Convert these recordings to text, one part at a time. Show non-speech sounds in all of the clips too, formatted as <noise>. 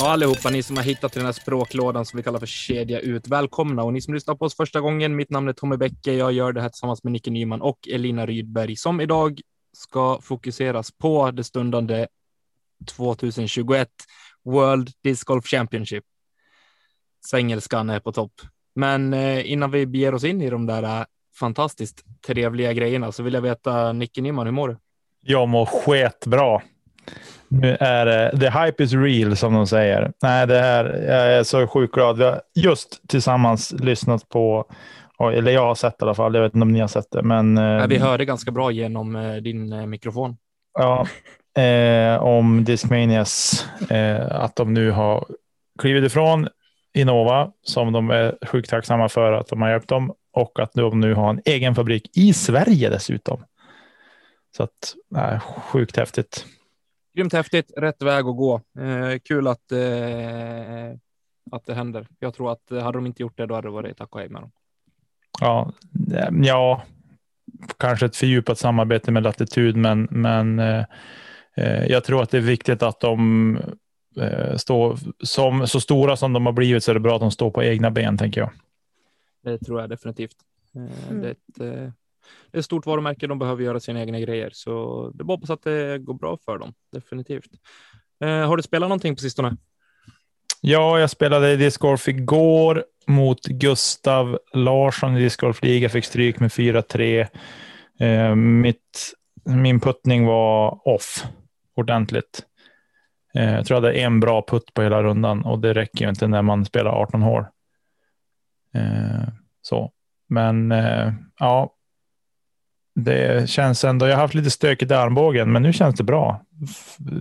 Ja, allihopa ni som har hittat till den här språklådan som vi kallar för kedja ut. Välkomna och ni som lyssnar på oss första gången. Mitt namn är Tommy Bäcke. Jag gör det här tillsammans med Nicke Nyman och Elina Rydberg som idag ska fokuseras på det stundande 2021 World Disc Golf Championship. Svengelskan är på topp. Men eh, innan vi beger oss in i de där eh, fantastiskt trevliga grejerna så vill jag veta Nicke Nyman, hur mår du? Jag mår sketbra. Nu är det, the hype is real som de säger. Nej, det här, jag är så sjukt glad. Vi har just tillsammans lyssnat på, eller jag har sett i alla fall, jag vet inte om ni har sett det. Men, ja, vi hörde ganska bra genom eh, din eh, mikrofon. Ja, eh, om Discmanias, eh, att de nu har klivit ifrån Innova, som de är sjukt tacksamma för att de har hjälpt dem, och att de nu har en egen fabrik i Sverige dessutom. Så att, eh, sjukt häftigt. Grymt häftigt, rätt väg att gå. Eh, kul att, eh, att det händer. Jag tror att hade de inte gjort det, då hade det varit tack och hej med dem. Ja, ja, kanske ett fördjupat samarbete med Latitud, men, men eh, jag tror att det är viktigt att de eh, står som så stora som de har blivit så är det bra att de står på egna ben, tänker jag. Det tror jag definitivt. Eh, mm. Det är ett det är ett stort varumärke. De behöver göra sina egna grejer, så det är bara hoppas att det går bra för dem. Definitivt. Eh, har du spelat någonting på sistone? Ja, jag spelade discgolf igår mot Gustav Larsson i discgolfliga. Fick stryk med 4-3. Eh, mitt, min puttning var off ordentligt. Eh, jag tror jag hade en bra putt på hela rundan och det räcker ju inte när man spelar 18 hål. Eh, så, men eh, ja, det känns ändå, jag har haft lite stökigt i armbågen, men nu känns det bra.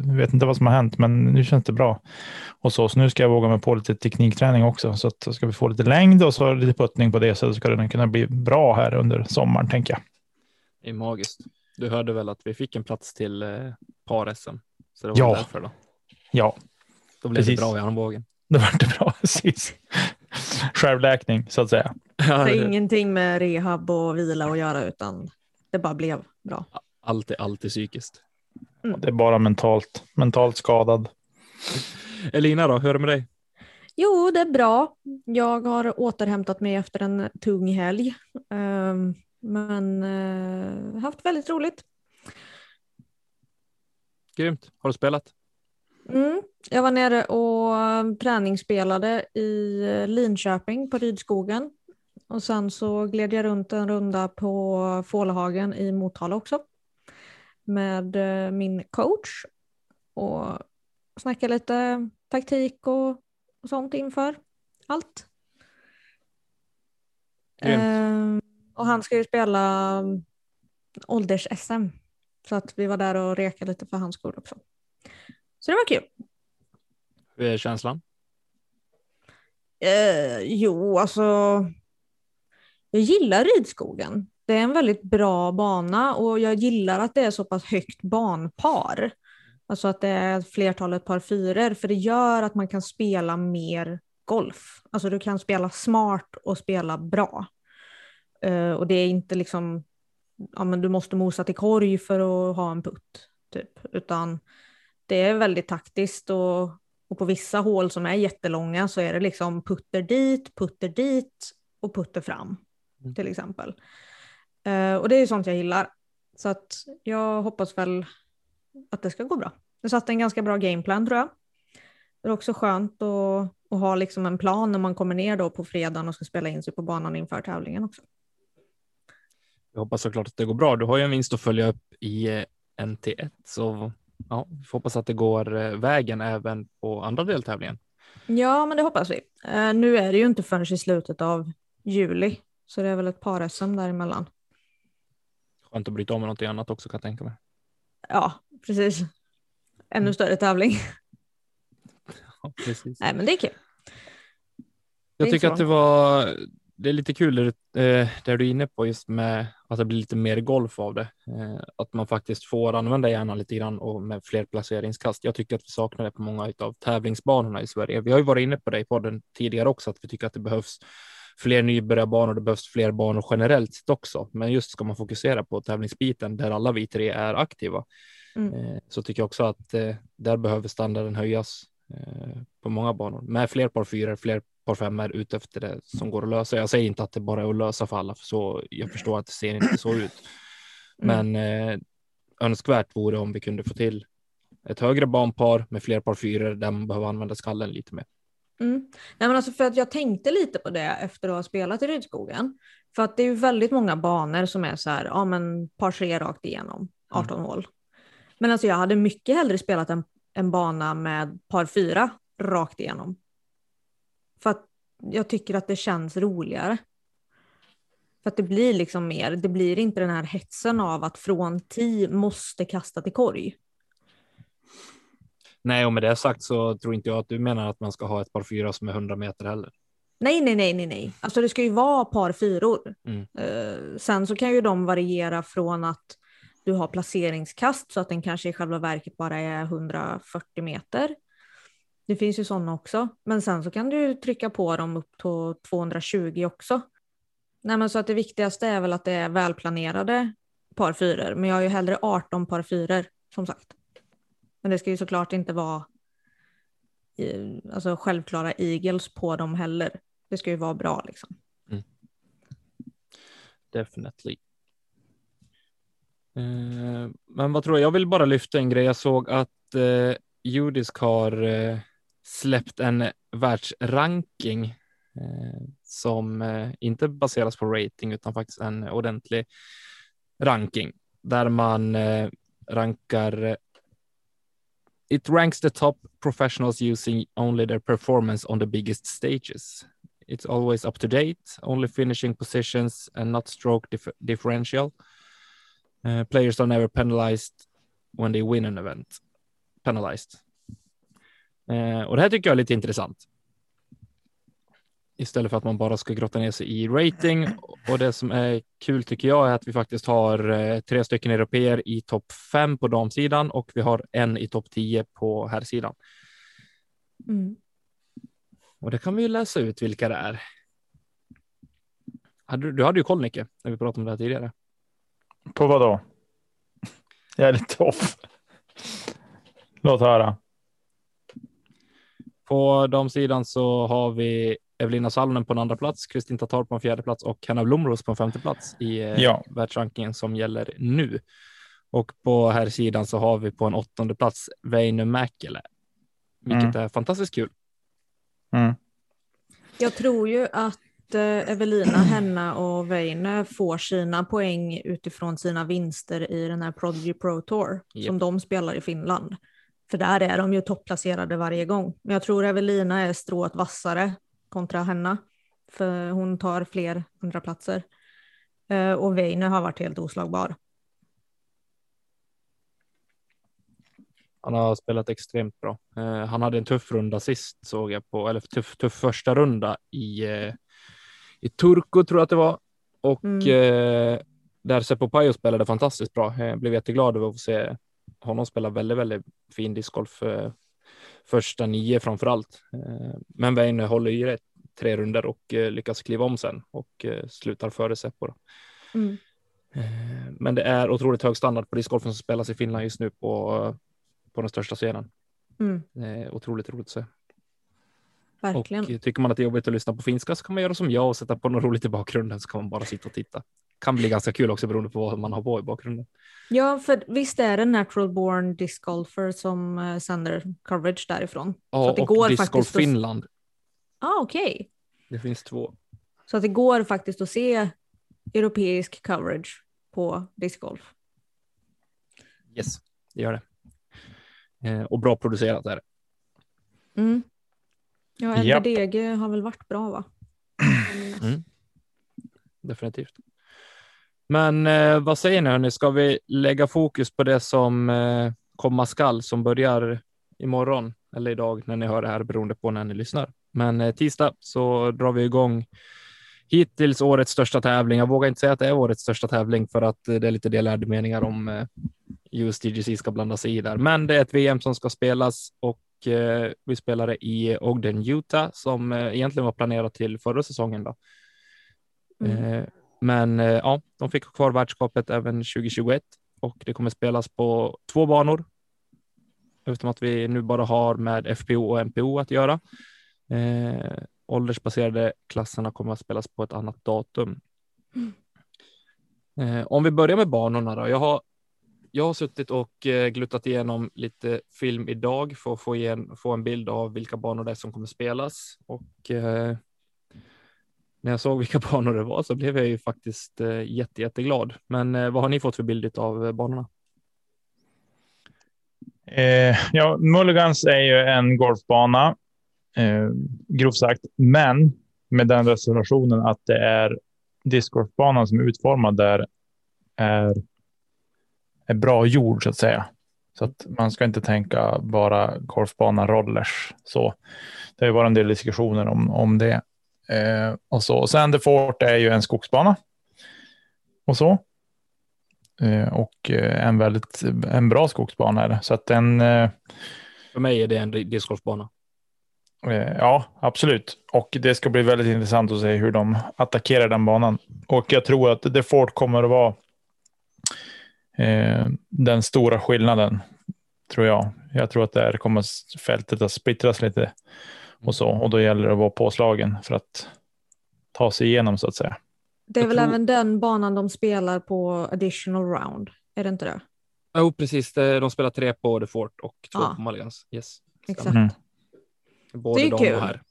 Jag vet inte vad som har hänt, men nu känns det bra. Och så, så nu ska jag våga mig på lite teknikträning också, så att ska vi få lite längd och så lite puttning på det, så ska det kunna bli bra här under sommaren, tänker jag. Det är magiskt. Du hörde väl att vi fick en plats till eh, par-SM? Så det var ja. därför då. Ja. Då blev precis. det bra i armbågen. <laughs> Då var det bra, <laughs> precis. Självläkning, så att säga. Det har ingenting med rehab och vila att göra, utan det bara blev bra. Allt är alltid psykiskt. Mm. Det är bara mentalt, mentalt skadad. Elina då, hur är det med dig? Jo, det är bra. Jag har återhämtat mig efter en tung helg, um, men uh, haft väldigt roligt. Grymt. Har du spelat? Mm, jag var nere och träningsspelade i Linköping på Rydskogen och sen så gled jag runt en runda på Fålhagen i Motala också med eh, min coach och snackade lite taktik och, och sånt inför allt. Eh, och han ska ju spela mm, ålders-SM så att vi var där och rekade lite för hans skull också. Så det var kul. Hur är känslan? Eh, jo, alltså jag gillar ridskogen. Det är en väldigt bra bana och jag gillar att det är så pass högt banpar. Alltså att det är flertalet par fyror, för det gör att man kan spela mer golf. Alltså du kan spela smart och spela bra. Uh, och det är inte liksom, ja men du måste mosa till korg för att ha en putt, typ. Utan det är väldigt taktiskt och, och på vissa hål som är jättelånga så är det liksom putter dit, putter dit och putter fram. Mm. till exempel. Uh, och det är ju sånt jag gillar. Så att jag hoppas väl att det ska gå bra. Jag satte en ganska bra gameplan tror jag. Det är också skönt att, att ha liksom en plan när man kommer ner då på fredagen och ska spela in sig på banan inför tävlingen också. Jag hoppas såklart att det går bra. Du har ju en vinst att följa upp i eh, NT1, så ja, vi får hoppas att det går eh, vägen även på andra deltävlingen. Ja, men det hoppas vi. Nu är det ju inte förrän i slutet av juli, så det är väl ett par SM däremellan. Skönt att bryta om med något annat också kan jag tänka mig. Ja, precis. Mm. Ännu större tävling. <laughs> Ja, precis. Nej, men det är kul. Jag tycker att det var, det är lite kul det, eh, där du är inne på just med att det blir lite mer golf av det. Eh, att man faktiskt får använda hjärnan lite grann och med fler placeringskast. Jag tycker att vi saknar det på många av tävlingsbanorna i Sverige. Vi har ju varit inne på det i podden tidigare också, att vi tycker att det behövs fler nybörjarbanor, det behövs fler banor generellt sett också. Men just ska man fokusera på tävlingsbiten där alla vi tre är aktiva, Mm. eh, så tycker jag också att eh, där behöver standarden höjas eh, på många banor med fler par fyror, fler par femmor ut efter det som går att lösa. Jag säger inte att det bara är att lösa för alla, för så jag förstår att det ser inte så ut. <clears throat> Mm. Men eh, önskvärt vore om vi kunde få till ett högre banpar med fler par fyror där man behöver använda skallen lite mer. Mm. Nej, men alltså för att jag tänkte lite på det efter att ha spelat i Rydskogen. För att det är ju väldigt många banor som är så här, ja men par tre rakt igenom, 18 hål. Men alltså jag hade mycket hellre spelat en, en bana med par fyra rakt igenom. För att jag tycker att det känns roligare. För att det blir liksom mer, det blir inte den här hetsen av att från 10 måste kasta till korg. Nej, och med det sagt så tror inte jag att du menar att man ska ha ett par fyra som är 100 meter heller. Nej, nej, nej, nej, nej. Alltså det ska ju vara par fyror. Mm. Eh, sen så kan ju de variera från att du har placeringskast så att den kanske i själva verket bara är 140 meter. Det finns ju sådana också. Men sen så kan du trycka på dem upp till 220 också. Nej, men så att det viktigaste är väl att det är välplanerade par fyror. Men jag har ju hellre 18 par fyror som sagt. Men det ska ju såklart inte vara i- alltså självklara eagles på dem heller. Det ska ju vara bra liksom. Definitely. Eh, men vad tror jag? Jag vill bara lyfta en grej. Jag såg att eh, Judisk har eh, släppt en världsranking eh, som eh, inte baseras på rating utan faktiskt en ordentlig ranking där man eh, rankar eh, It ranks the top professionals using only their performance on the biggest stages. It's always up to date, only finishing positions and not stroke dif- differential. Uh, players are never penalized when they win an event. Penalized. Eh, och det här tycker jag är lite intressant. Istället för att man bara ska grotta ner sig i rating. Och det som är kul tycker jag är att vi faktiskt har eh, tre stycken europeer i topp fem på damsidan och vi har en i topp 10 på herrsidan. Mm. Och det kan vi ju läsa ut vilka det är. Du hade ju koll Nicke, när vi pratade om det här tidigare. På vad då? Jag är lite off. Låt höra. På damsidan så har vi Evelina Salonen på en andra plats, Kristin Tatar på en fjärde plats och Hanna Blomros på en femte plats i eh, Ja. världsrankingen som gäller nu. Och på här sidan så har vi på en åttonde plats Väinö Mäkelä, vilket är fantastiskt kul. Mm. Jag tror ju att eh, Evelina, <clears throat> Henna och Väinö får sina poäng utifrån sina vinster i den här Prodigy Pro Tour Japp. som de spelar i Finland. För där är de ju topplacerade varje gång. Men jag tror Evelina är strået vassare kontra Henna. För hon tar fler andra platser. Eh, Och Väinö har varit helt oslagbar. Han har spelat extremt bra. Eh, han hade en tuff runda sist såg jag på, eller tuff, tuff första runda i, eh, i Turku tror jag att det var. Och Mm. eh, där Seppo Pajo spelade fantastiskt bra. Jag blev jätteglad över att få se honom spela väldigt, väldigt fin discgolf. Första nio framför allt. Eh, men Väinö håller i det tre runder och eh, lyckas kliva om sen och eh, slutar före Seppo. Mm. Men det är otroligt hög standard på discgolfen som spelas i Finland just nu på, på den största scenen. Mm. Det är otroligt roligt att se. Verkligen. Och tycker man att det är jobbigt att lyssna på finska så kan man göra som jag och sätta på något roligt i bakgrunden så kan man bara sitta och titta. Kan bli ganska kul också beroende på vad man har på i bakgrunden. Ja, för visst är det Natural Born Disc Golfer som eh, sänder coverage därifrån? så Ja, och går faktiskt att- Finland. Ah, okej. Det finns två. Så att det går faktiskt att se europeisk coverage på discgolf. Yes, det gör det. Eh, och bra producerat är det. Mm. Ja. LVDG har väl varit bra va? Mm. Definitivt. Men eh, vad säger ni hörni, ska vi lägga fokus på det som eh, komma skall som börjar imorgon eller idag när ni hör det här beroende på när ni lyssnar. Men eh, tisdag så drar vi igång hittills årets största tävling. Jag vågar inte säga att det är årets största tävling för att eh, det är lite delade meningar om eh, USDGC ska blanda sig i där. Men det är ett VM som ska spelas och eh, vi spelar det i Ogden, Utah som eh, egentligen var planerat till förra säsongen. Då. Mm. Men eh, ja, de fick kvar värdskapet även 2021 och det kommer spelas på två banor. Eftersom att vi nu bara har med FPO och MPO att göra. Eh, åldersbaserade klasserna kommer att spelas på ett annat datum. Eh, om vi börjar med banorna då. Jag har, jag har suttit och eh, gluttat igenom lite film idag för att få, igen, få en bild av vilka banor det är som kommer spelas och eh, när jag såg vilka <laughs> banor det var så blev jag ju faktiskt eh, jätte, jätteglad. Men eh, vad har ni fått för bild av eh, banorna? Eh, ja, Mulligans är ju en golfbana, eh, grovt sagt, men med den reservationen att det är discgolfbanan som är utformad där är, är bra gjord så att säga. Så att man ska inte tänka bara golfbana rollers. Så det har ju varit en del diskussioner om, om det. Eh, och så. Och sen The Fort är ju en skogsbana. Och så. Eh, och eh, en väldigt en bra skogsbana är det. Så att den, eh, För mig är det en discgolfbana. eh, ja absolut. Och det ska bli väldigt intressant att se hur de attackerar den banan. Och jag tror att The Fort kommer att vara eh, den stora skillnaden. Tror jag. Jag tror att där kommer fältet att splittras lite och så. Och då gäller det att vara påslagen för att ta sig igenom så att säga. Det är Jag väl tror- även den banan de spelar på additional round, är det inte det? Jo, precis. Det- De spelar tre på The Fort och två Ja. på Mulligans. Yes. Exakt. Mm. Både Det är kul. herr.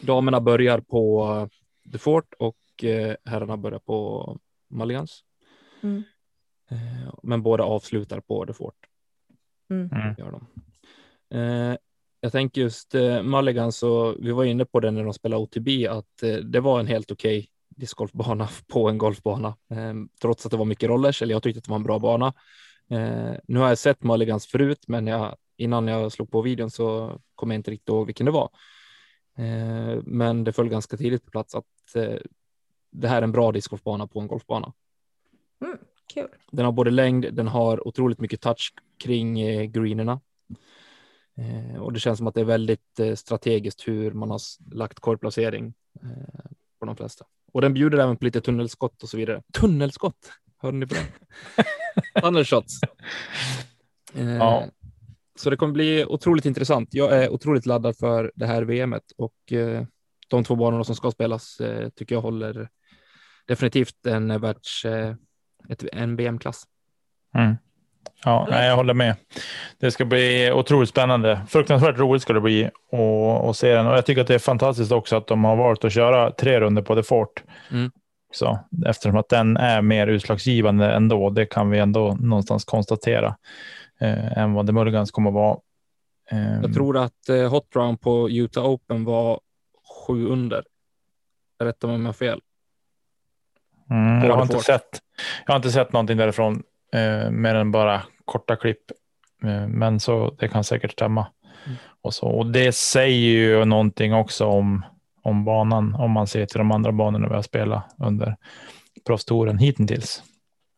Damerna börjar på eh, The Fort och eh, herrarna börjar på Mulligans. Mm. Eh, Men båda avslutar på The Fort. Mm. Mm. Gör de. Jag tänker just eh, Mulligans, så vi var inne på det när de spelade OTB, att eh, det var en helt okej discgolfbana <laughs> på en golfbana, eh, trots att det var mycket rollers, eller jag tyckte att det var en bra bana. Eh, Nu har jag sett Mulligans förut, men jag, innan jag slog på videon så kom jag inte riktigt ihåg vilken det var. Eh, Men det föll ganska tidigt på plats att eh, det här är en bra discgolfbana på en golfbana. Kul. Den har både längd, den har otroligt mycket touch kring eh, greenerna. Eh, och det känns som att det är väldigt eh, strategiskt hur man har lagt korgplacering eh, på de flesta. Och den bjuder även på lite tunnelskott och så vidare. Tunnelskott, hörde ni på det? <laughs> Tunnelshots. Eh, Ja. Så det kommer bli otroligt intressant. Jag är otroligt laddad för det här VMet och de två banorna som ska spelas tycker jag håller definitivt en världs, en VM-klass. Mm. Ja, nej, jag håller med. Det ska bli otroligt spännande. Fruktansvärt roligt ska det bli att se den. Och jag tycker att det är fantastiskt också att de har valt att köra tre runder på The Fort. Mm. Så, eftersom att den är mer utslagsgivande ändå. Det kan vi ändå någonstans konstatera. Eh, än vad The Mulligans kommer att vara. Eh, Jag tror att eh, Hot Round på Utah Open var sju under. Rätta mig om jag har fel. Mm, jag, har inte sett, jag har inte sett någonting därifrån, eh, mer än bara korta klipp. Eh, men så det kan säkert stämma. Mm. Och, så, och det säger ju någonting också om, om banan, om man ser till de andra banorna vi har spelat under proffstouren hittills.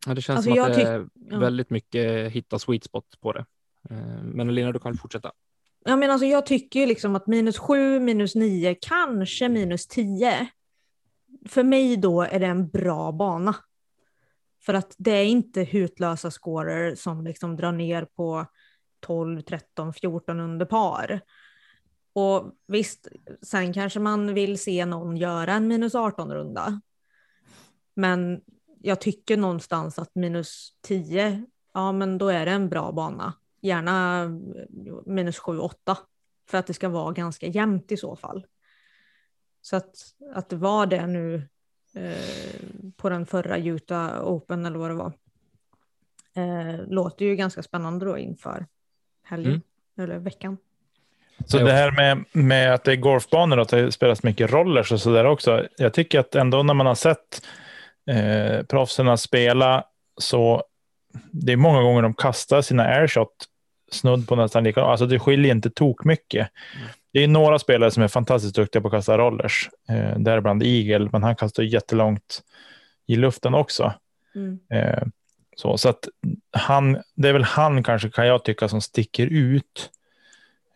Ja, det känns Alltså, som att det är ja. väldigt mycket hitta sweet spot på det. Eh, Men Lina, du kan fortsätta. Ja, men alltså, jag tycker ju liksom att minus 7, minus 9, kanske minus 10. För mig då är det en bra bana. För att det är inte hutlösa scorer som liksom drar ner på 12, 13, 14 under par. Och visst, sen kanske man vill se någon göra en minus 18 runda. Men jag tycker någonstans att minus 10, ja men då är det en bra bana. Gärna eh, minus 7, 8. För att det ska vara ganska jämnt i så fall. Så att, att det var det nu på den förra Utah Open eller vad det var. Eh, låter ju ganska spännande då inför helgen Mm. eller veckan. Så det här med, med att det är golfbanor och att det spelas mycket rollers och så där också. Jag tycker att ändå när man har sett eh, proffsen spela så det är många gånger de kastar sina airshot snudd på nästan lika. Alltså det skiljer inte tok mycket. Det är några spelare som är fantastiskt duktiga på att kasta rollers, eh, däribland Eagle, men han kastar jättelångt i luften också. Mm. Eh, så så att han, det är väl han kanske kan jag tycka som sticker ut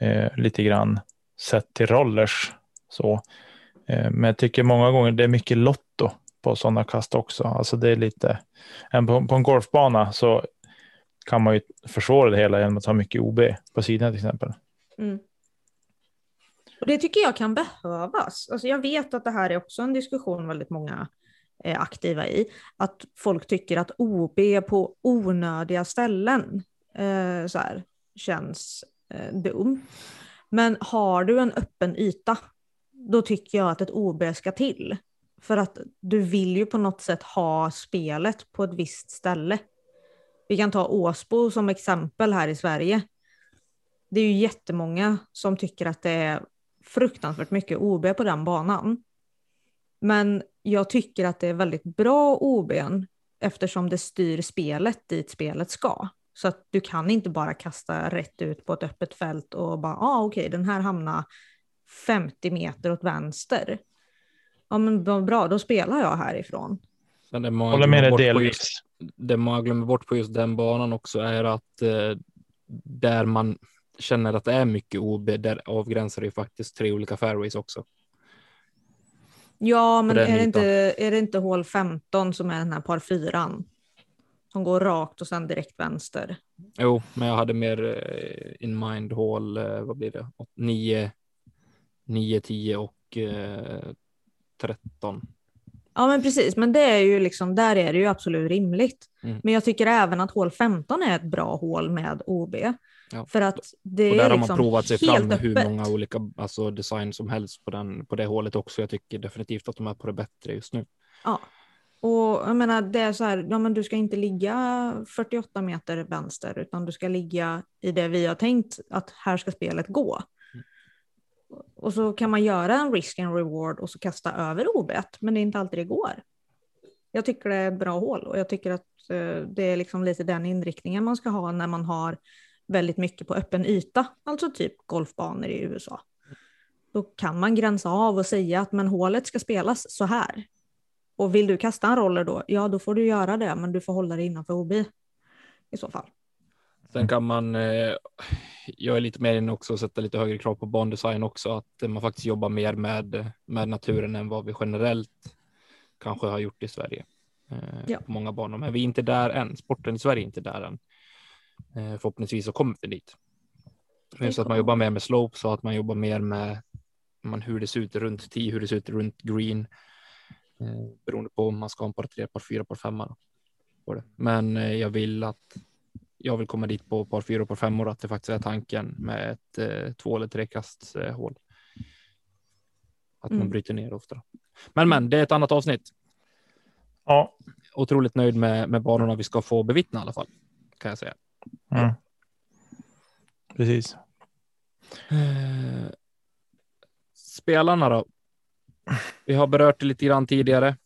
eh, lite grann sett till rollers. Så. Eh, men jag tycker många gånger det är mycket lotto på sådana kast också. Alltså det är lite, en på, på en golfbana så kan man ju försvåra det hela genom att ha mycket OB på sidan till exempel. Mm. Och det tycker jag kan behövas. Alltså jag vet att det här är också en diskussion väldigt många är aktiva i. Att folk tycker att OB på onödiga ställen eh, så här, känns eh, dum. Men har du en öppen yta, då tycker jag att ett OB ska till. För att du vill ju på något sätt ha spelet på ett visst ställe. Vi kan ta Åsbo som exempel här i Sverige. Det är ju jättemånga som tycker att det är fruktansvärt mycket OB på den banan. Men jag tycker att det är väldigt bra OB eftersom det styr spelet dit spelet ska. Så att du kan inte bara kasta rätt ut på ett öppet fält och bara, ja ah, okej, okay, den här hamnar 50 meter åt vänster. Ja men vad bra, då spelar jag härifrån. Men det många Håller med dig delvis. just- Det man glömmer bort på just den banan också är att eh, där man känner att det är mycket OB, där avgränsar det ju faktiskt tre olika fairways också. Ja, men är det, inte, är det inte hål 15 som är den här par fyran? Som går rakt och sen direkt vänster. Jo, men jag hade mer eh, in mind hål, eh, vad blir det? 9, 9, 10 och eh, 13. Ja, men precis. Men det är ju liksom, där är det ju absolut rimligt. Mm. Men jag tycker även att hål 15 är ett bra hål med OB. Ja. För att det Och där är har liksom man provat sig fram med hur öppet. många olika alltså, design som helst på, den, på det hålet också. Jag tycker definitivt att de är på det bättre just nu. Ja. Och jag menar, det är så här, ja, men du ska inte ligga 48 meter vänster, utan du ska ligga i det vi har tänkt att här ska spelet gå. Och så kan man göra en risk and reward och så kasta över OB, men det är inte alltid det går. Jag tycker det är bra hål och jag tycker att eh, det är liksom lite den inriktningen man ska ha när man har väldigt mycket på öppen yta, alltså typ golfbanor i USA. Då kan man gränsa av och säga att men hålet ska spelas så här. Och vill du kasta en roller då, ja då får du göra det, men du får hålla dig innanför OB i så fall. Sen kan man, eh, jag är lite mer inne också och sätta lite högre krav på bandesign också, att man faktiskt jobbar mer med, med naturen än vad vi generellt kanske har gjort i Sverige. Eh, Ja. På många banor, men vi är inte där än. Sporten i Sverige är inte där än. Eh, förhoppningsvis så kommer vi dit. Det Så att man jobbar mer med slope, så att man jobbar mer med man, hur det ser ut runt 10, hur det ser ut runt green. Eh, beroende på om man ska ha en par tre, par fyra, par femma. då, på det. Men eh, jag vill att jag vill komma dit på par fyra och par femmor, att det faktiskt är tanken med ett eh, två eller trekast eh, hål. Att man Mm. bryter ner ofta. Men men, det är ett annat avsnitt. Ja, Otroligt nöjd med, med banorna vi ska få bevittna i alla fall. Kan jag säga. Mm. precis. Eh, Spelarna då? Vi har berört det lite grann tidigare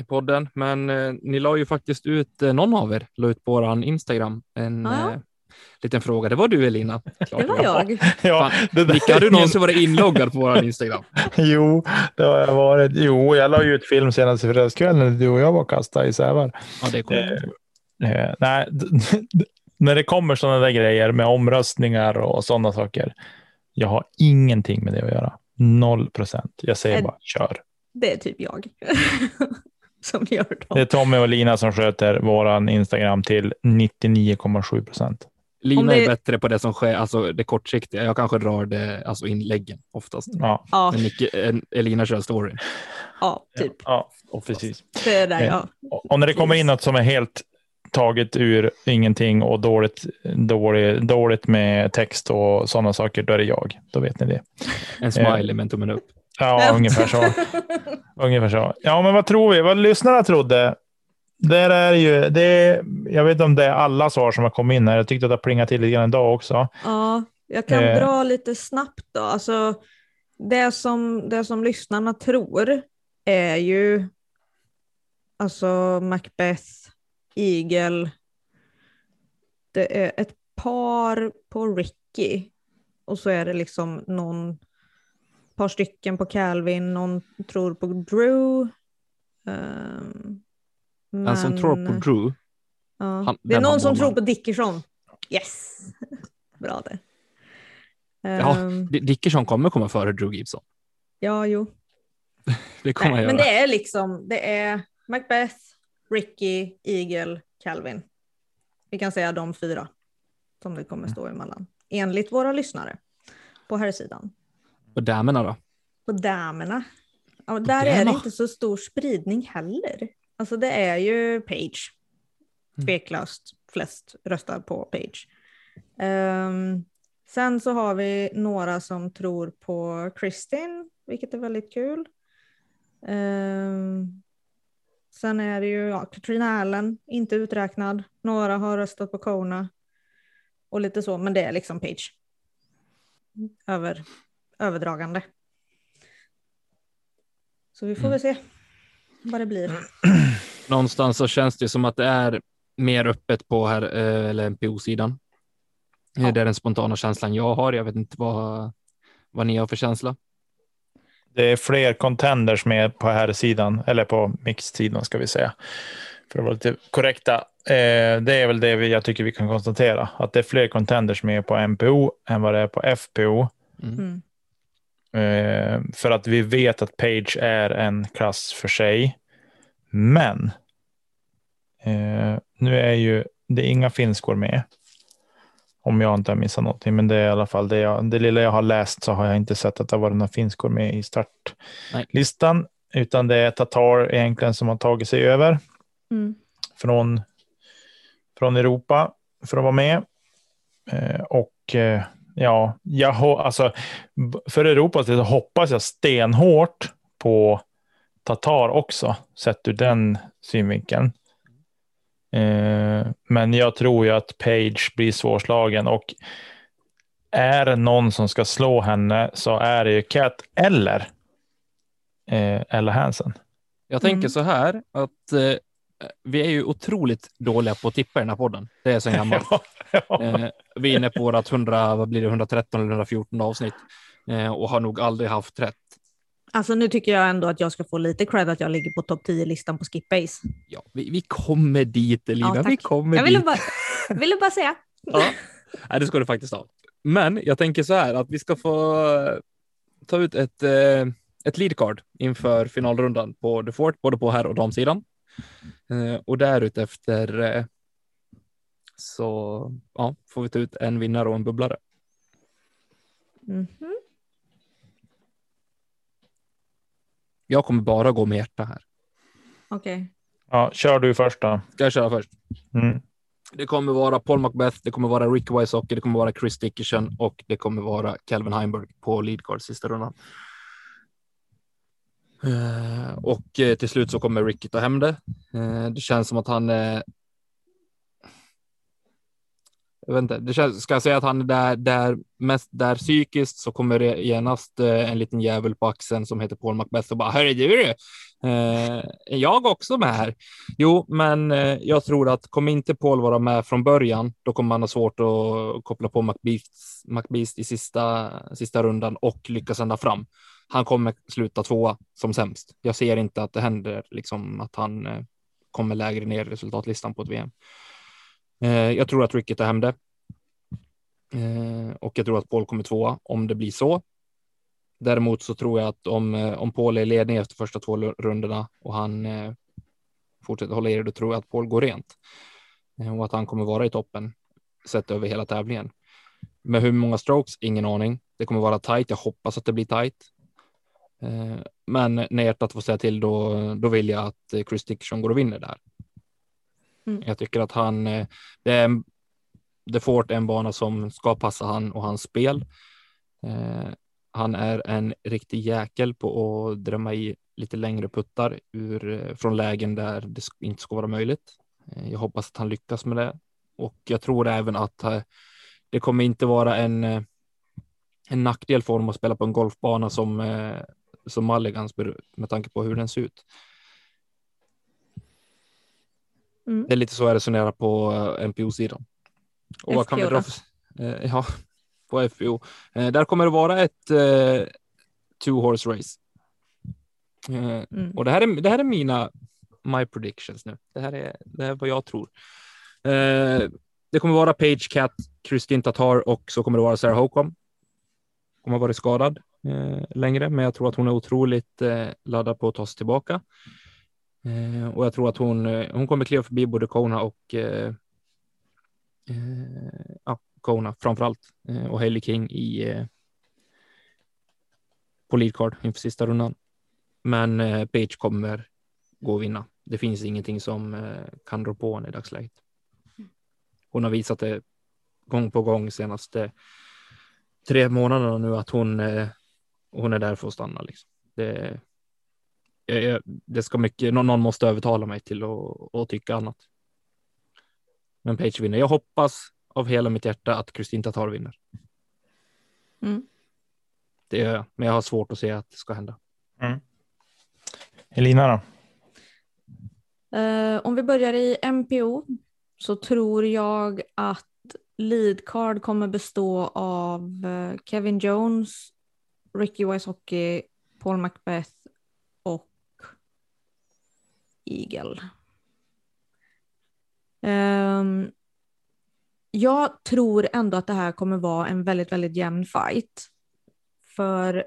i podden, men eh, ni la ju faktiskt ut, eh, någon av er la ut på våran Instagram en Ja. eh, liten fråga. Det var du Elina. Klart Det var jag. Ja, Fan, det där Micke, har du är någonsin varit inloggad på våran Instagram? Jo, det har jag varit. Jo, jag la ju ut film senast i fredagskväll när du och jag var kastade i Sävar. Ja, det kommer jag ihåg. Eh, nej, när det kommer sådana där grejer med omröstningar och sådana saker. Jag har ingenting med det att göra. Noll procent. Jag säger bara kör. Det är typ jag <laughs> som gör dem. Det är Tommy och Lina som sköter våran Instagram till 99,7 procent. Lina det- är bättre på det som sker, alltså det kortsiktiga. Jag kanske drar det, alltså inläggen oftast. Ja, Ja, Men eh, Elina kör storyn. ja, typ. ja, och precis. Det är där Eh, jag... Och när det kommer in något som är helt taget ur ingenting och dåligt, dåligt, dåligt med text och sådana saker, då är det jag. Då vet ni det. En smiley med en tummen upp. Ja, ungefär så. <laughs> ungefär så. Ja, men vad tror vi? Vad lyssnarna trodde? Där är ju, det är, jag vet inte om det är alla svar som har kommit in här. Jag tyckte att det plingat till lite grann idag också. Ja, jag kan Eh. dra lite snabbt då. Alltså, det, som, det som lyssnarna tror är ju alltså Macbeth, Eagle. Det är ett par på Ricky och så är det liksom någon par stycken på Calvin, någon tror på Drew. ehm, Den som tror på men- Drew, Ja. Han- det är någon som tror på Dickerson. Yes! <laughs> Bra det. Ja, Ehm, Dickerson kommer komma före Drew Gibson. ja, jo. <laughs> Det kommer Nej, men det är liksom, det är Macbeth, Ricky, Eagle, Calvin. Vi kan säga de fyra som det kommer stå emellan. Enligt våra lyssnare på här sidan. Och damerna då? På damerna. Ja, där är det inte så stor spridning heller. Alltså det är ju Page. Mm. Tveklöst flest röstar på Page. Ehm, sen så har vi några som tror på Kristin, vilket är väldigt kul. Ehm, sen är det ju ja, Katrina Allen, inte uträknad. Några har röstat på Kona. Och lite så, men det är liksom Page. Över, överdragande. Så vi får väl se vad det blir. <clears throat> Någonstans så känns det som att det är mer öppet på här, eh, eller NPO-sidan. Ja. Det är den spontana känslan jag har. Jag vet inte vad, vad ni har för känsla. Det är fler contenders med på här sidan eller på mixsidan ska vi säga. För att vara lite korrekta. Eh, det är väl det vi, jag tycker vi kan konstatera. Att det är fler contenders med på MPO än vad det är på FPO. Mm. Eh, för att vi vet att Page är en klass för sig. Men eh, nu är ju det är inga finskor med. Om jag inte har missat någonting, men det är i alla fall det, jag, det lilla jag har läst så har jag inte sett att det varit några finskor med i startlistan, utan det är Tatar egentligen som har tagit sig över Mm. från, från Europa för att vara med. Eh, och eh, ja, jag, alltså, för Europas del så hoppas jag stenhårt på Tatar också, sett ur den synvinkeln. Eh, men jag tror ju att Page blir svårslagen och är det någon som ska slå henne så är det ju Cat eller eh, Ella Hansen. Jag tänker Mm. så här att eh, vi är ju otroligt dåliga på att tippa i den här podden. Det är så <laughs> gammalt. Ja. Eh, vi är inne på vårt 100, vad blir det, 113 eller 114 avsnitt eh, och har nog aldrig haft rätt. Alltså nu tycker jag ändå att jag ska få lite cred att jag ligger på topp 10-listan på Skipbase. Ja, vi, vi kommer dit Elina, Ja, vi kommer Jag ville dit. bara, ville bara säga. Ja. Nej, det ska du faktiskt ha. Men jag tänker så här att vi ska få eh, ta ut ett, eh, ett leadcard inför finalrundan på The Fort, både på herr och damsidan. Eh, och därutefter så ja, får vi ta ut en vinnare och en bubblare. Mhm. Jag kommer bara gå med hjärta här. Okej. Ja, kör du först då. Ska jag köra först? Mm. Det kommer vara Paul Macbeth, det kommer vara Rick Wysocki, det kommer vara Chris Dickerson och det kommer vara Calvin Heimberg på leadcard sista rundan. Eh, och eh, till slut så kommer Ricky ta hem det. Eh, det känns som att han eh, jag vet inte, det känns, ska jag säga att han är där, där mest där psykiskt så kommer det genast eh, en liten jävel på axeln som heter Paul Macbeth och bara hörru du, du eh, är jag också med här? Jo, men eh, jag tror att kommer inte Paul vara med från början, då kommer man ha svårt att koppla på Macbeast McBeast i sista, sista rundan och lyckas ända fram. Han kommer sluta tvåa som sämst. Jag ser inte att det händer, liksom att han eh, kommer lägre ner i resultatlistan på ett VM. Eh, jag tror att Ricky tar hem det. Eh, och jag tror att Paul kommer tvåa om det blir så. Däremot så tror jag att om, eh, om Paul är i ledning efter första två rundorna och han eh, fortsätter hålla i det, då tror jag att Paul går rent. Eh, och att han kommer vara i toppen sett över hela tävlingen. Med hur många strokes? Ingen aning. Det kommer vara tajt. Jag hoppas att det blir tajt. Eh, men när hjärtat får säga till, då, då vill jag att eh, Chris Dickerson går och vinner där. Mm. Jag tycker att han, eh, det är en, The Fort är en bana som ska passa han och hans spel. Eh, Han är en riktig jäkel på att drömma i lite längre puttar ur, eh, från lägen där det inte ska vara möjligt. Eh, jag hoppas att han lyckas med det och jag tror även att eh, det kommer inte vara en, eh, en nackdel för honom att spela på en golfbana som, som Mulligans med tanke på hur den ser ut. Mm. Det är lite så jag resonerar på NPO-sidan. Och vad kan vi dra för, <laughs> ja, på FPO. där kommer det vara ett two horse race. Eh, mm. Och det här, är, det här är mina my predictions nu. Det här är, det här är vad jag tror. Eh, det kommer vara Page Cat, Kristin Tatar och så kommer det vara Sarah Hocom. Hon har varit skadad eh, längre, men jag tror att hon är otroligt eh, laddad på att ta sig tillbaka. Eh, och jag tror att hon, eh, hon kommer kliva förbi både Kona och eh, eh ja, Kona framför allt eh, och Hailey King i på leadcard inför sista rundan. Men eh, Page kommer gå och vinna. Det finns ingenting som eh, kan rå på henne i dagsläget. Hon har visat det gång på gång senaste tre månaderna nu att hon, eh, hon är där för att stanna. Liksom. Det, det ska mycket, någon måste övertala mig till att, tycka annat. Men Page vinner. Jag hoppas av hela mitt hjärta att Kristin Tatar vinner. Mm. Det gör jag, men jag har svårt att se att det ska hända. Mm. Elina då? Uh, om vi börjar i MPO så tror jag att lead card kommer bestå av uh, Kevin Jones, Ricky Wysocki, Paul Macbeth Eagle. Um, jag tror ändå att det här kommer vara en väldigt, väldigt jämn fight. För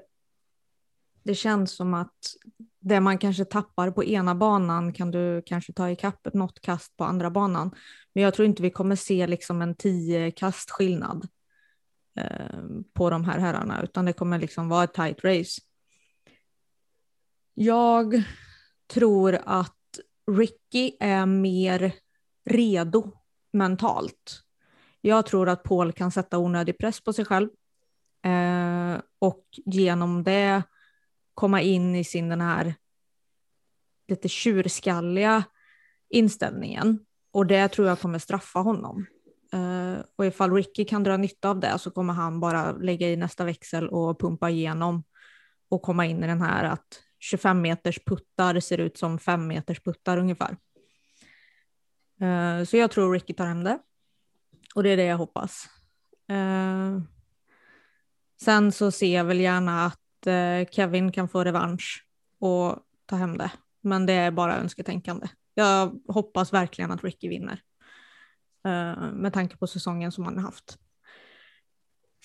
det känns som att det man kanske tappar på ena banan kan du kanske ta ikapp något kast på andra banan. Men jag tror inte vi kommer se liksom en tio kast skillnad eh, på de här herrarna, utan det kommer liksom vara ett tight race. Jag tror att Ricky är mer redo mentalt. Jag tror att Paul kan sätta onödig press på sig själv eh, och genom det komma in i sin den här lite tjurskalliga inställningen. Och det tror jag kommer straffa honom. Eh, och ifall Ricky kan dra nytta av det så kommer han bara lägga i nästa växel och pumpa igenom och komma in i den här att 25 meters puttar ser ut som 5 meters puttar ungefär. Eh, så jag tror Ricky tar hem det. Och det är det jag hoppas. Eh, sen så ser jag väl gärna att eh, Kevin kan få revansch och ta hem det. Men det är bara önsketänkande. Jag hoppas verkligen att Ricky vinner. Med tanke på säsongen som han har haft.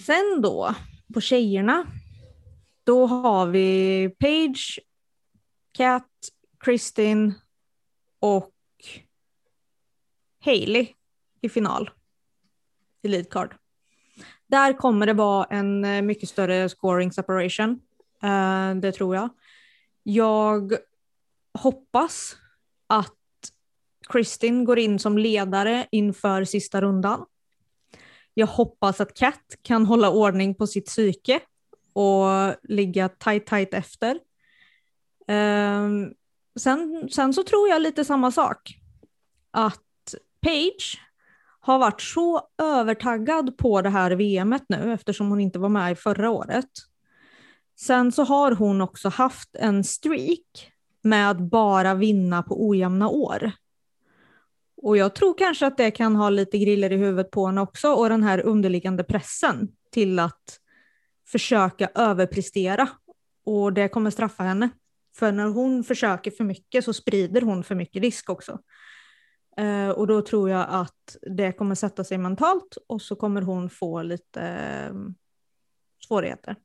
Sen då, på tjejerna. Då har vi Page, Kat, Kristin och Hailey i final. I lead card. Där kommer det vara en eh, mycket större scoring separation. Uh, det tror jag. Jag hoppas att Kristin går in som ledare inför sista rundan. Jag hoppas att Kat kan hålla ordning på sitt psyke och ligga tight tight efter. Um, sen, sen så tror jag lite samma sak. Att Page har varit så övertaggad på det här VMet nu eftersom hon inte var med i förra året. Sen så har hon också haft en streak med att bara vinna på ojämna år. Och jag tror kanske att det kan ha lite griller i huvudet på henne också och den här underliggande pressen till att försöka överprestera. Och det kommer straffa henne. För när hon försöker för mycket så sprider hon för mycket risk också. Eh, och då tror jag att det kommer sätta sig mentalt och så kommer hon få lite eh, svårigheter.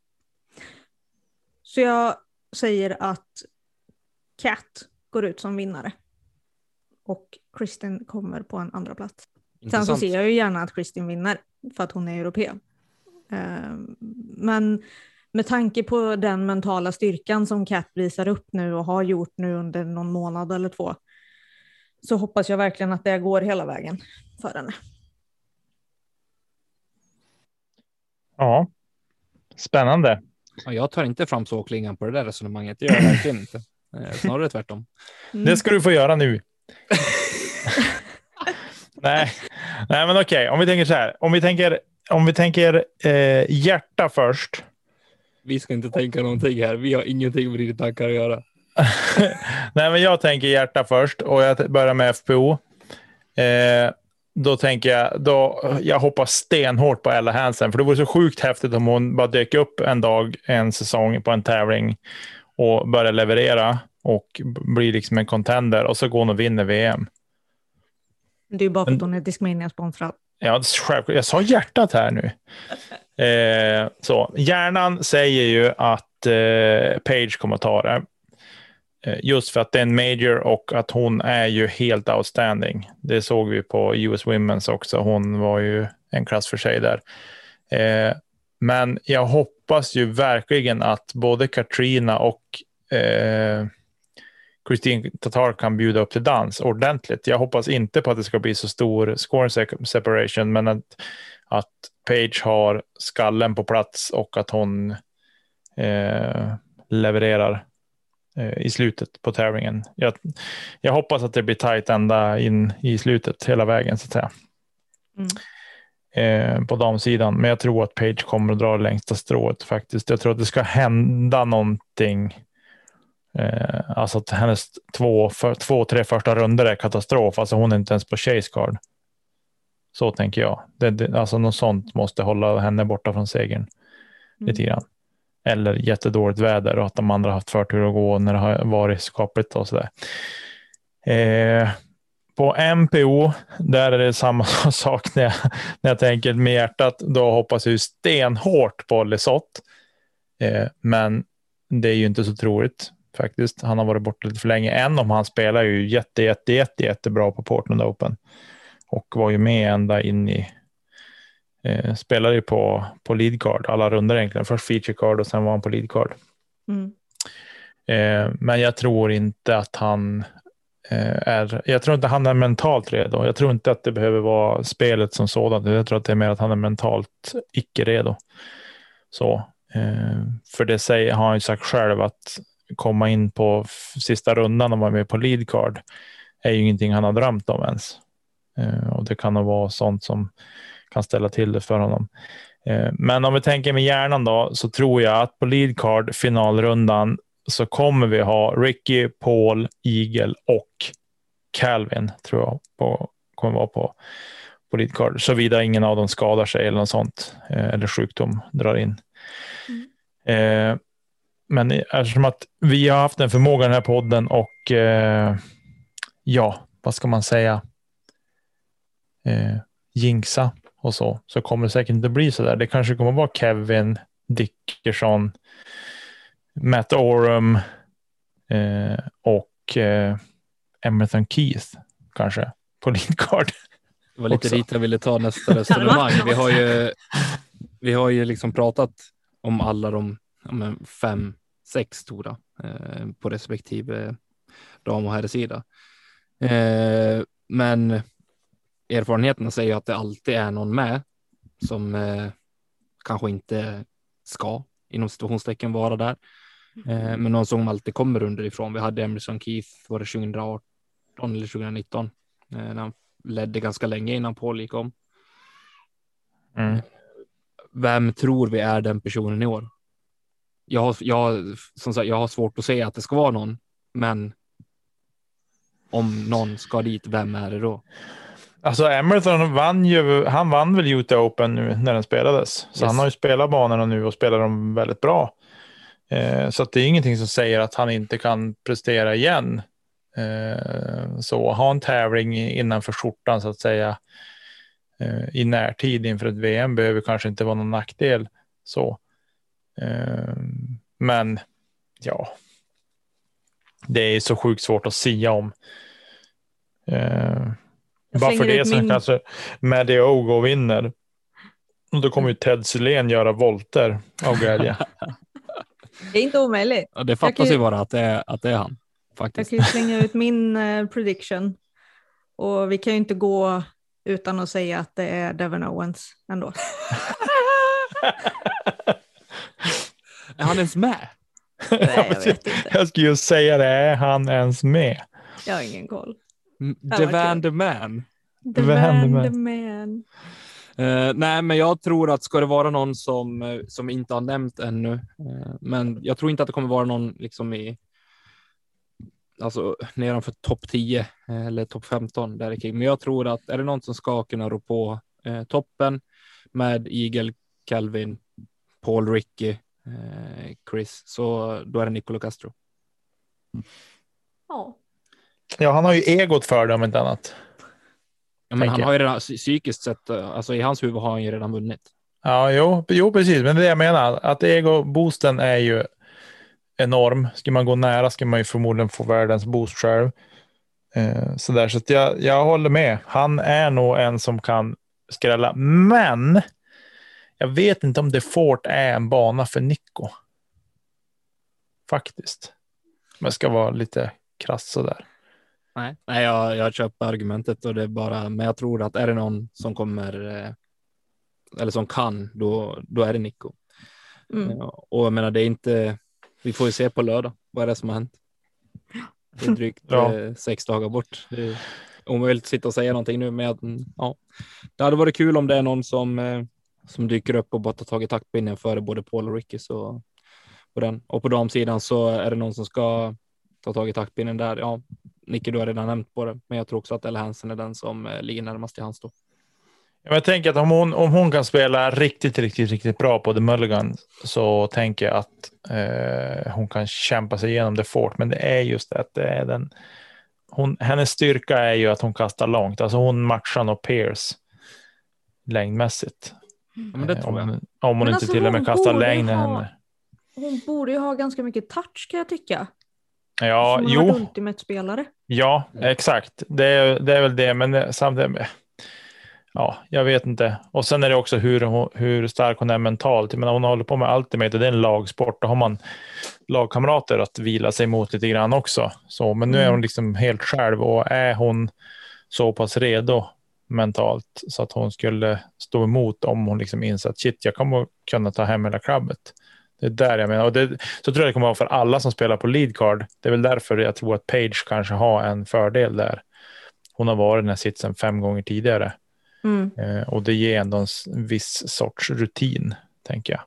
Så jag säger att Cat går ut som vinnare. Och Kristin kommer på en andra plats. Sen så ser jag ju gärna att Kristin vinner för att hon är europé. Eh, men med tanke på den mentala styrkan som Cat visar upp nu och har gjort nu under någon månad eller två så hoppas jag verkligen att det går hela vägen för henne. Ja, spännande. Ja, jag tar inte fram såklingan på det där resonemanget. Det gör jag verkligen inte. Eh, Snarare tvärtom. Mm. Det ska du få göra nu. <laughs> Nej. Nej, men okej. Om vi tänker så här. Om vi tänker, om vi tänker eh, hjärta först. Vi ska inte tänka någonting här. Vi har ingenting med dina tankar att göra. <laughs> Nej, men jag tänker hjärta först och jag börjar med FPO. Eh, då tänker jag, då, jag hoppas stenhårt på Ella Hansen, för det vore så sjukt häftigt om hon bara dök upp en dag, en säsong på en tävling och börjar leverera och blir liksom en contender och så går hon och vinner VM. Det är ju bara för att hon är Discmania-sponsrad. Ja, självklart. Jag sa hjärtat här nu. Eh, så. Hjärnan säger ju att eh, Page kommer att ta det. Eh, just för att det är en major och att hon är ju helt outstanding. Det såg vi på US Women's också. Hon var ju en klass för sig där. Eh, men jag hoppas ju verkligen att både Katrina och eh, Christine Tatar kan bjuda upp till dans ordentligt. Jag hoppas inte på att det ska bli så stor score separation, men att, att Page har skallen på plats och att hon eh, levererar eh, i slutet på tävlingen. Jag, jag hoppas att det blir tajt ända in i slutet hela vägen så att säga. Mm. Eh, på damsidan, men jag tror att Page kommer att dra längsta strået faktiskt. Jag tror att det ska hända någonting Eh, alltså att hennes två, för, två, tre första runder är katastrof. Alltså hon är inte ens på chase card. Så tänker jag. Det, det, alltså något sånt måste hålla henne borta från segern. Mm. Lite grann. Eller jättedåligt väder och att de andra haft förtur att gå när det har varit skapligt och sådär. Eh, på MPO, där är det samma <laughs> sak när jag, när jag tänker med hjärtat. Då hoppas jag ju stenhårt på Lesoth. Eh, men det är ju inte så troligt faktiskt. Han har varit borta lite för länge. Än om han spelar ju jätte, jätte, jätte, jättebra på Portland Open och var ju med ända in i. Eh, spelade ju på på lead card alla runder egentligen. Först feature card och sen var han på lead card. Mm. Eh, men jag tror inte att han eh, är. Jag tror inte han är mentalt redo. Jag tror inte att det behöver vara spelet som sådant. Jag tror att det är mer att han är mentalt icke redo. Så eh, för det säger, har han ju sagt själv att komma in på sista rundan och vara med på lead card är ju ingenting han har drömt om ens. Eh, och det kan nog vara sånt som kan ställa till det för honom. Eh, men om vi tänker med hjärnan då, så tror jag att på lead card finalrundan så kommer vi ha Ricky, Paul, Eagle och Calvin tror jag på, kommer vara på, på lead card. Såvida ingen av dem skadar sig eller något sånt eh, eller sjukdom drar in. Eh, men eftersom att vi har haft den förmågan i den här podden och eh, ja, vad ska man säga? Eh, jinxa och så, så kommer det säkert inte bli så där. Det kanske kommer vara Kevin Dickerson, Matt Orum eh, och eh, Emerson Keith kanske på Lindgard. Det var lite Också. dit jag ville ta nästa resonemang. Vi har ju, vi har ju liksom pratat om alla de men fem, sex stora eh, på respektive dam och herrsida. Eh, men erfarenheterna säger att det alltid är någon med som eh, kanske inte ska inom situationstecken vara där. Eh, men någon som alltid kommer underifrån. Vi hade Emerson Keith, var det 2018 eller 2019? Eh, när han ledde ganska länge innan Paul gick om. Mm. Vem tror vi är den personen i år? Jag har, jag, som sagt, jag har svårt att säga att det ska vara någon, men om någon ska dit, vem är det då? Alltså Emerson vann ju, han vann väl Utah Open nu när den spelades. Så Yes. han har ju spelat banorna nu och spelar dem väldigt bra. Eh, så det är ingenting som säger att han inte kan prestera igen. Eh, så ha en tävling innanför skjortan så att säga eh, i närtid inför ett VM behöver kanske inte vara någon nackdel. Så. Eh, men ja, det är så sjukt svårt att sia om. Eh, Jag bara för det som min- kanske Maddie O går och vinner. Och då kommer ju Ted Sylén göra volter av glädje. <laughs> Det är inte omöjligt. Ja, det Jag fattas ju- ju bara att det är, att det är han. Jag Faktiskt. kan ju slänga ut min eh, prediction. Och vi kan ju inte gå utan att säga att det är Devon Owens ändå. <laughs> <laughs> Är han ens med? Nej, jag vet inte. Jag skulle ju säga det, är han ens med? Jag har ingen koll. Mm, The Van the Man. The med- the man. Eh, nej, men jag tror att ska det vara någon som, eh, som inte har nämnt ännu, eh, men jag tror inte att det kommer vara någon liksom i alltså nedanför topp 10 eh, eller topp 15 där kring. Men jag tror att är det någon som ska kunna rå på eh, toppen med Eagle, Calvin, Paul, Ricky, Chris, så då är det Nicolo Castro. Ja. Ja, han har ju egot för det om inte annat. Ja, men han har ju redan psykiskt sett, eh, alltså i hans huvud har han ju redan vunnit. Ja, jo, jo, precis. Men det är det jag menar. Att ego-boosten är ju enorm. Ska man gå nära ska man ju förmodligen få världens boost själv. Eh, så där, så att jag, jag håller med. Han är nog en som kan skrälla. Men jag vet inte om det Fort är en bana för Nico. Faktiskt. Men jag ska vara lite krass sådär. Nej, nej jag, jag köper argumentet och det är bara, men jag tror att är det någon som kommer eh, eller som kan, då, då är det Nico. Mm. Ja, och jag menar, det är inte, vi får ju se på lördag vad är det som har hänt. Det är drygt Ja. eh, sex dagar bort. Det är omöjligt att sitta och säga någonting nu, men ja, det hade varit kul om det är någon som, eh, som dyker upp och bara tar tag i taktpinnen före både Paul och Ricky. Så, på den. Och på damsidan så är det någon som ska ta tag i taktpinnen där. Ja, Nicky, du har redan nämnt på det, men jag tror också att Ella Hansen är den som eh, ligger närmast i hans då. Jag tänker att om hon, om hon kan spela riktigt, riktigt, riktigt bra på The Mulligan så tänker jag att eh, hon kan kämpa sig igenom det fort. Men det är just det att det är den. Hon, hennes styrka är ju att hon kastar långt. Alltså hon matchar nog Pierce längdmässigt. Ja, men det Eh, tror jag. om, om hon Men inte alltså, till och med kastar längre än ha- henne. Hon borde ju ha ganska mycket touch kan jag tycka. Ja, Som jo, Ultimate-spelare. ja, exakt. Det är, det är väl det, men samtidigt. Ja, jag vet inte. Och sen är det också hur, hur stark hon är mentalt. Jag menar, hon håller på med Ultimate och det är en lagsport. Då har man lagkamrater att vila sig mot lite grann också. Så, men nu är Mm. hon liksom helt själv och är hon så pass redo mentalt så att hon skulle stå emot om hon liksom inser att shit, jag kommer kunna ta hem hela krabbet. Det är där jag menar. Och det, så tror jag det kommer vara för alla som spelar på lead card. Det är väl därför jag tror att Page kanske har en fördel där. Hon har varit i den här sitsen fem gånger tidigare. Mm. Eh, och det ger ändå en viss sorts rutin, tänker jag.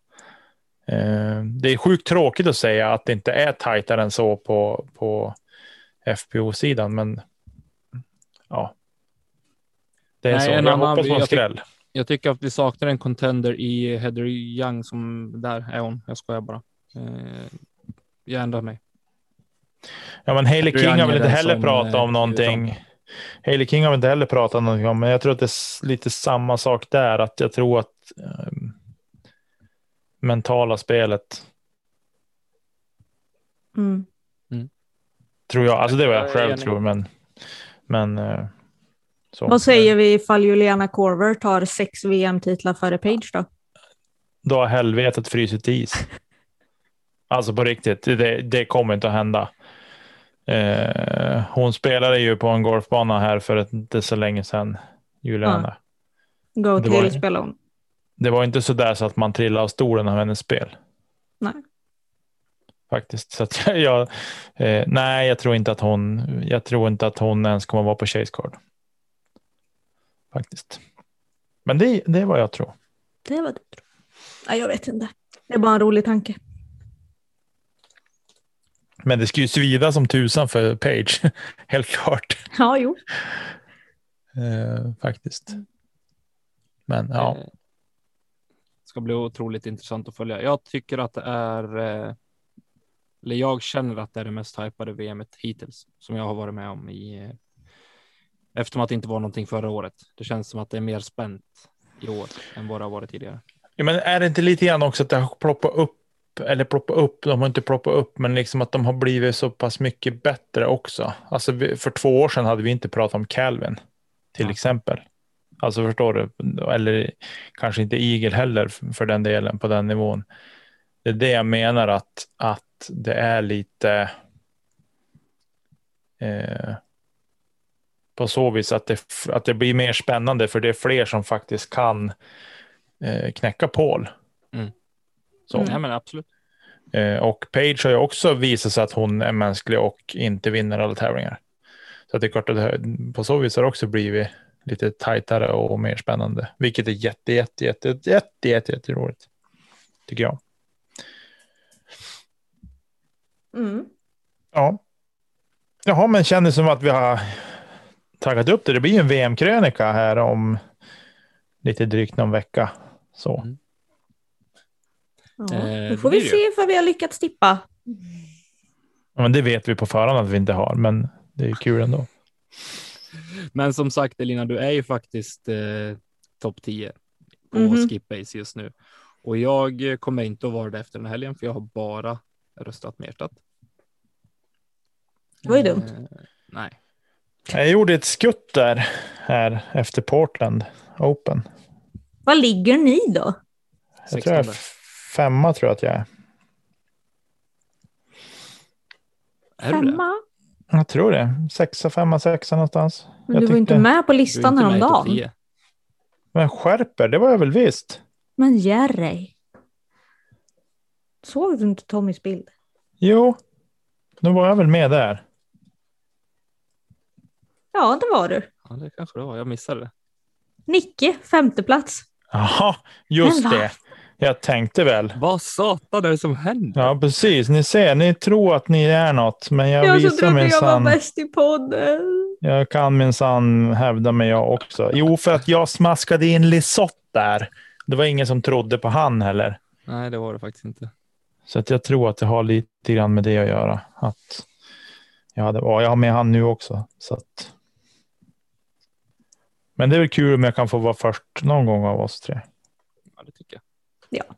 Eh, det är sjukt tråkigt att säga att det inte är tajtare än så på, på FPO-sidan, men ja. Det är Nej, så. en Jag annan- hoppas på en jag tyck- skräll. Jag tycker att vi saknar en contender i Heather Young som där är hon. Jag skojar bara. Eh, jag ändrar mig. Ja, men Hailey King har väl inte heller pratat eh, om någonting. kliver Hailey King har väl inte heller pratat någonting om, men jag tror att det är lite samma sak där. Att jag tror att ehm, mentala spelet, Mm. tror jag, alltså det var Jag själv tror, men, men eh, så. Vad säger vi ifall Juliana Korver tar sex VM-titlar före Page då? Då har helvetet frysit is. <laughs> Alltså på riktigt, det, det kommer inte att hända. Eh, hon spelade ju på en golfbana här för inte så länge sedan, Juliana. Go Det var- till spelar hon. Det var inte så där så att man trillade av stolen av hennes spel. Nej. Faktiskt. Så <laughs> jag, eh, nej, jag tror inte att hon, jag tror inte att hon ens kommer vara på chase card. Faktiskt. Men det, det är vad jag tror. Det var det. Nej, jag vet inte. Det är bara en rolig tanke. Men det ska ju svida som tusan för Page. <laughs> Helt klart. Ja, jo. Eh, faktiskt. Men ja, Eh, ska bli otroligt intressant att följa. Jag tycker att det är, eh, eller jag känner att det är det mest hypade VMet hittills som jag har varit med om i, eh, eftersom att det inte var någonting förra året. Det känns som att det är mer spänt i år än vad det har varit tidigare. Ja, men är det inte lite grann också att det har ploppat upp, eller ploppat upp, de har inte ploppat upp, men liksom att de har blivit så pass mycket bättre också. Alltså för två år sedan hade vi inte pratat om Calvin, till Ja. exempel. Alltså förstår du? Eller kanske inte Eagle heller för den delen på den nivån. Det är det jag menar att, att det är lite eh, på så vis att det, att det blir mer spännande för det är fler som faktiskt kan eh, knäcka Paul. Mm. Så. Mm. Nej, men absolut. Eh, och Page har ju också visat sig att hon är mänsklig och inte vinner alla tävlingar. Så att det är klart att det på så vis har det också blivit lite tajtare och mer spännande, vilket är jätte, jätte, jätte, jätte, jätte, jätte, jätte roligt. Tycker jag. Mm. Ja. Jaha, men kändes som att vi har taggat upp det. Det blir ju en VM-krönika här om lite drygt någon vecka. Så. Mm. Ja. Eh, Då får vi se ifall vi har lyckats tippa. Ja, men det vet vi på förhand att vi inte har, men det är kul ändå. <laughs> Men som sagt, Elina, du är ju faktiskt eh, topp 10 på Mhm. Skip Base just nu. Och jag kommer inte att vara det efter den här helgen, för jag har bara röstat med hjärtat. Det var ju dumt. Eh, nej, Jag gjorde ett skutt där här efter Portland Open. Vad ligger ni då? Jag tror jag är 16. femma tror jag att jag är. Femma? Jag tror det. Sexa, femma, sexa någonstans. Men Jag du var ju inte tyckte- med på listan häromdagen. 10. Men skärper, det var jag väl visst. Men Jerry. Såg du inte Tommys bild? Jo, då var jag väl med där. Ja, det var du. Ja, det kanske det var. Jag missade det. Nicke, femte plats. Jaha, just det. Jag tänkte väl. Vad satan är det som händer? Ja, precis. Ni ser, ni tror att ni är något, men jag, Jag, visar trodde jag var minsann. bäst i podden. Jag kan minsann hävda mig jag också. Jo, för att jag smaskade in Lisotte där. Det var ingen som trodde på han heller. Nej, det var det faktiskt inte. Så att jag tror att det har lite grann med det att göra. Att jag, hade, jag har med han nu också. Så att... Men det är väl kul om jag kan få vara först någon gång av oss tre. Ja, det tycker jag.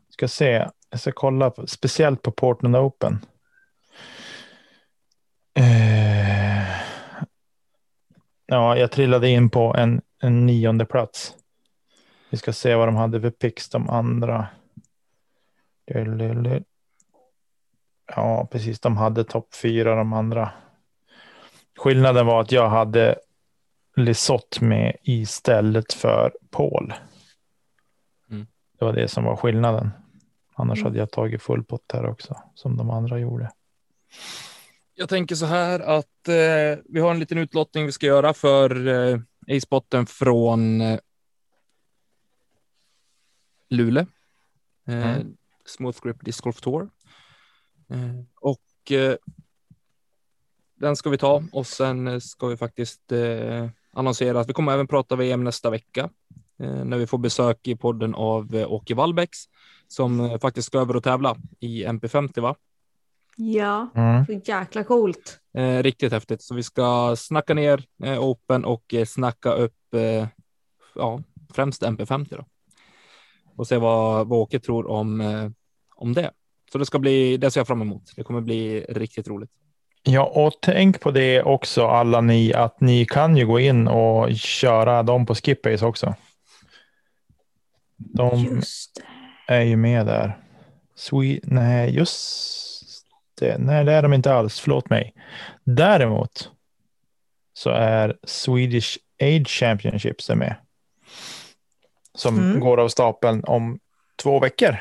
Ska se, jag ska kolla på, speciellt på Portland Open. Eh, ja, jag trillade in på en, en nionde plats. Vi ska se vad de hade för pix de andra. Ja, precis. De hade topp fyra de andra. Skillnaden var att jag hade Lisotte med istället för Paul. Mm. Det var det som var skillnaden. Annars Mm. hade jag tagit full pott här också, som de andra gjorde. Jag tänker så här att eh, vi har en liten utlottning vi ska göra för eh, A-spotten från eh, Luleå. Eh, Mm. Smooth Grip Disc Golf Tour. Eh, och eh, den ska vi ta och sen eh, ska vi faktiskt annonsera att vi kommer även prata VM nästa vecka eh, när vi får besök i podden av eh, Åke Wallbäcks som eh, faktiskt ska över och tävla i MP50 va? Ja, Mm. så jäkla coolt. Eh, riktigt häftigt. Så vi ska snacka ner eh, Open och eh, snacka upp eh, ja, främst MP50 då. Och se vad, vad Åke tror om, eh, om det. Så det ska bli, det ser jag fram emot. Det kommer bli riktigt roligt. Ja, och tänk på det också alla ni, att ni kan ju gå in och köra dem på Skipbase också. De är ju med där. Swe nej, just det. Nej, det är de inte alls. Förlåt mig. Däremot så är Swedish Age Championships är med. Som Mm. går av stapeln om två veckor.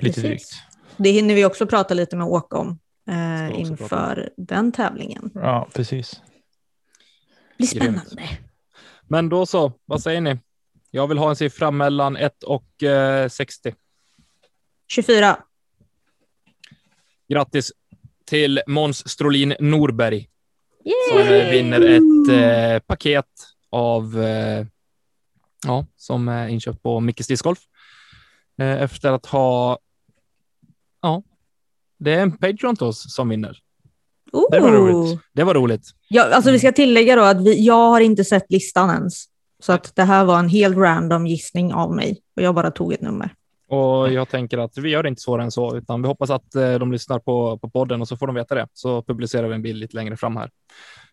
Lite Precis. drygt. Det hinner vi också prata lite med Åke om eh, inför den tävlingen. Ja, precis. Det blir Grymt. spännande. Men då så, vad säger ni? Jag vill ha en siffra mellan 1 och eh, 60. 24. Grattis till Måns Strolin Norberg som Yay! eh, vinner ett eh, paket av eh, ja, som är inköpt på Mickes discgolf. Eh, efter att ha det är en Patreon till oss som vinner. Det var Ooh. roligt. Det var roligt. Ja, alltså vi ska tillägga då att vi, jag har inte sett listan ens. Så att det här var en helt random gissning av mig. Och jag bara tog ett nummer. Och jag tänker att vi gör det inte svårare än så, utan vi hoppas att eh, de lyssnar på, på podden och så får de veta det. Så publicerar vi en bild lite längre fram här.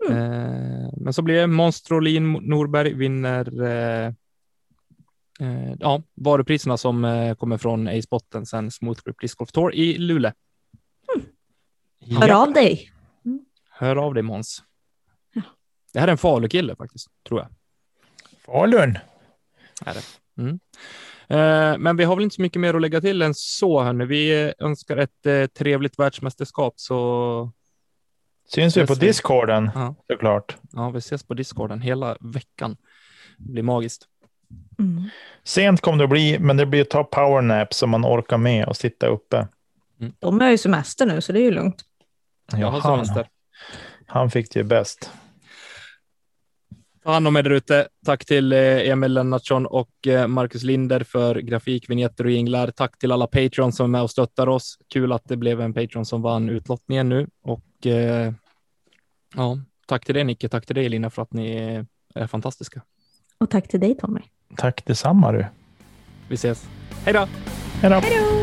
Eh, men så blir det Monstrolin Norberg vinner eh, eh, ja, varupriserna som eh, kommer från A-spotten sen Smooth Grip Disc Golf Tour i Luleå. Hör Ja. av dig. Hör av dig Måns. Det här är en Falukille faktiskt, tror jag. Falun. Är det. Mm. Eh, men vi har väl inte så mycket mer att lägga till än så. Hörni. Vi önskar ett eh, trevligt världsmästerskap så Syns vi på. Discorden Ja. såklart. ja, vi ses på Discorden hela veckan. Det blir magiskt. Mm. Sent kommer det att bli, men det blir att ta powernap så man orkar med och sitta uppe. De är ju semester nu så det är ju lugnt. Ja, han, han fick det ju bäst. Ta hand om er där ute. Tack till eh, Emil Lennartsson och eh, Marcus Linder för grafik, vignetter och jinglar. Tack till alla Patreons som är med och stöttar oss. Kul att det blev en Patreon som vann utlottningen nu och eh, ja, tack till dig Nicke. Tack till dig Elina för att ni är fantastiska. Och tack till dig Tommy. Tack detsamma du. Vi ses. Hej då! Hej då. Hej då!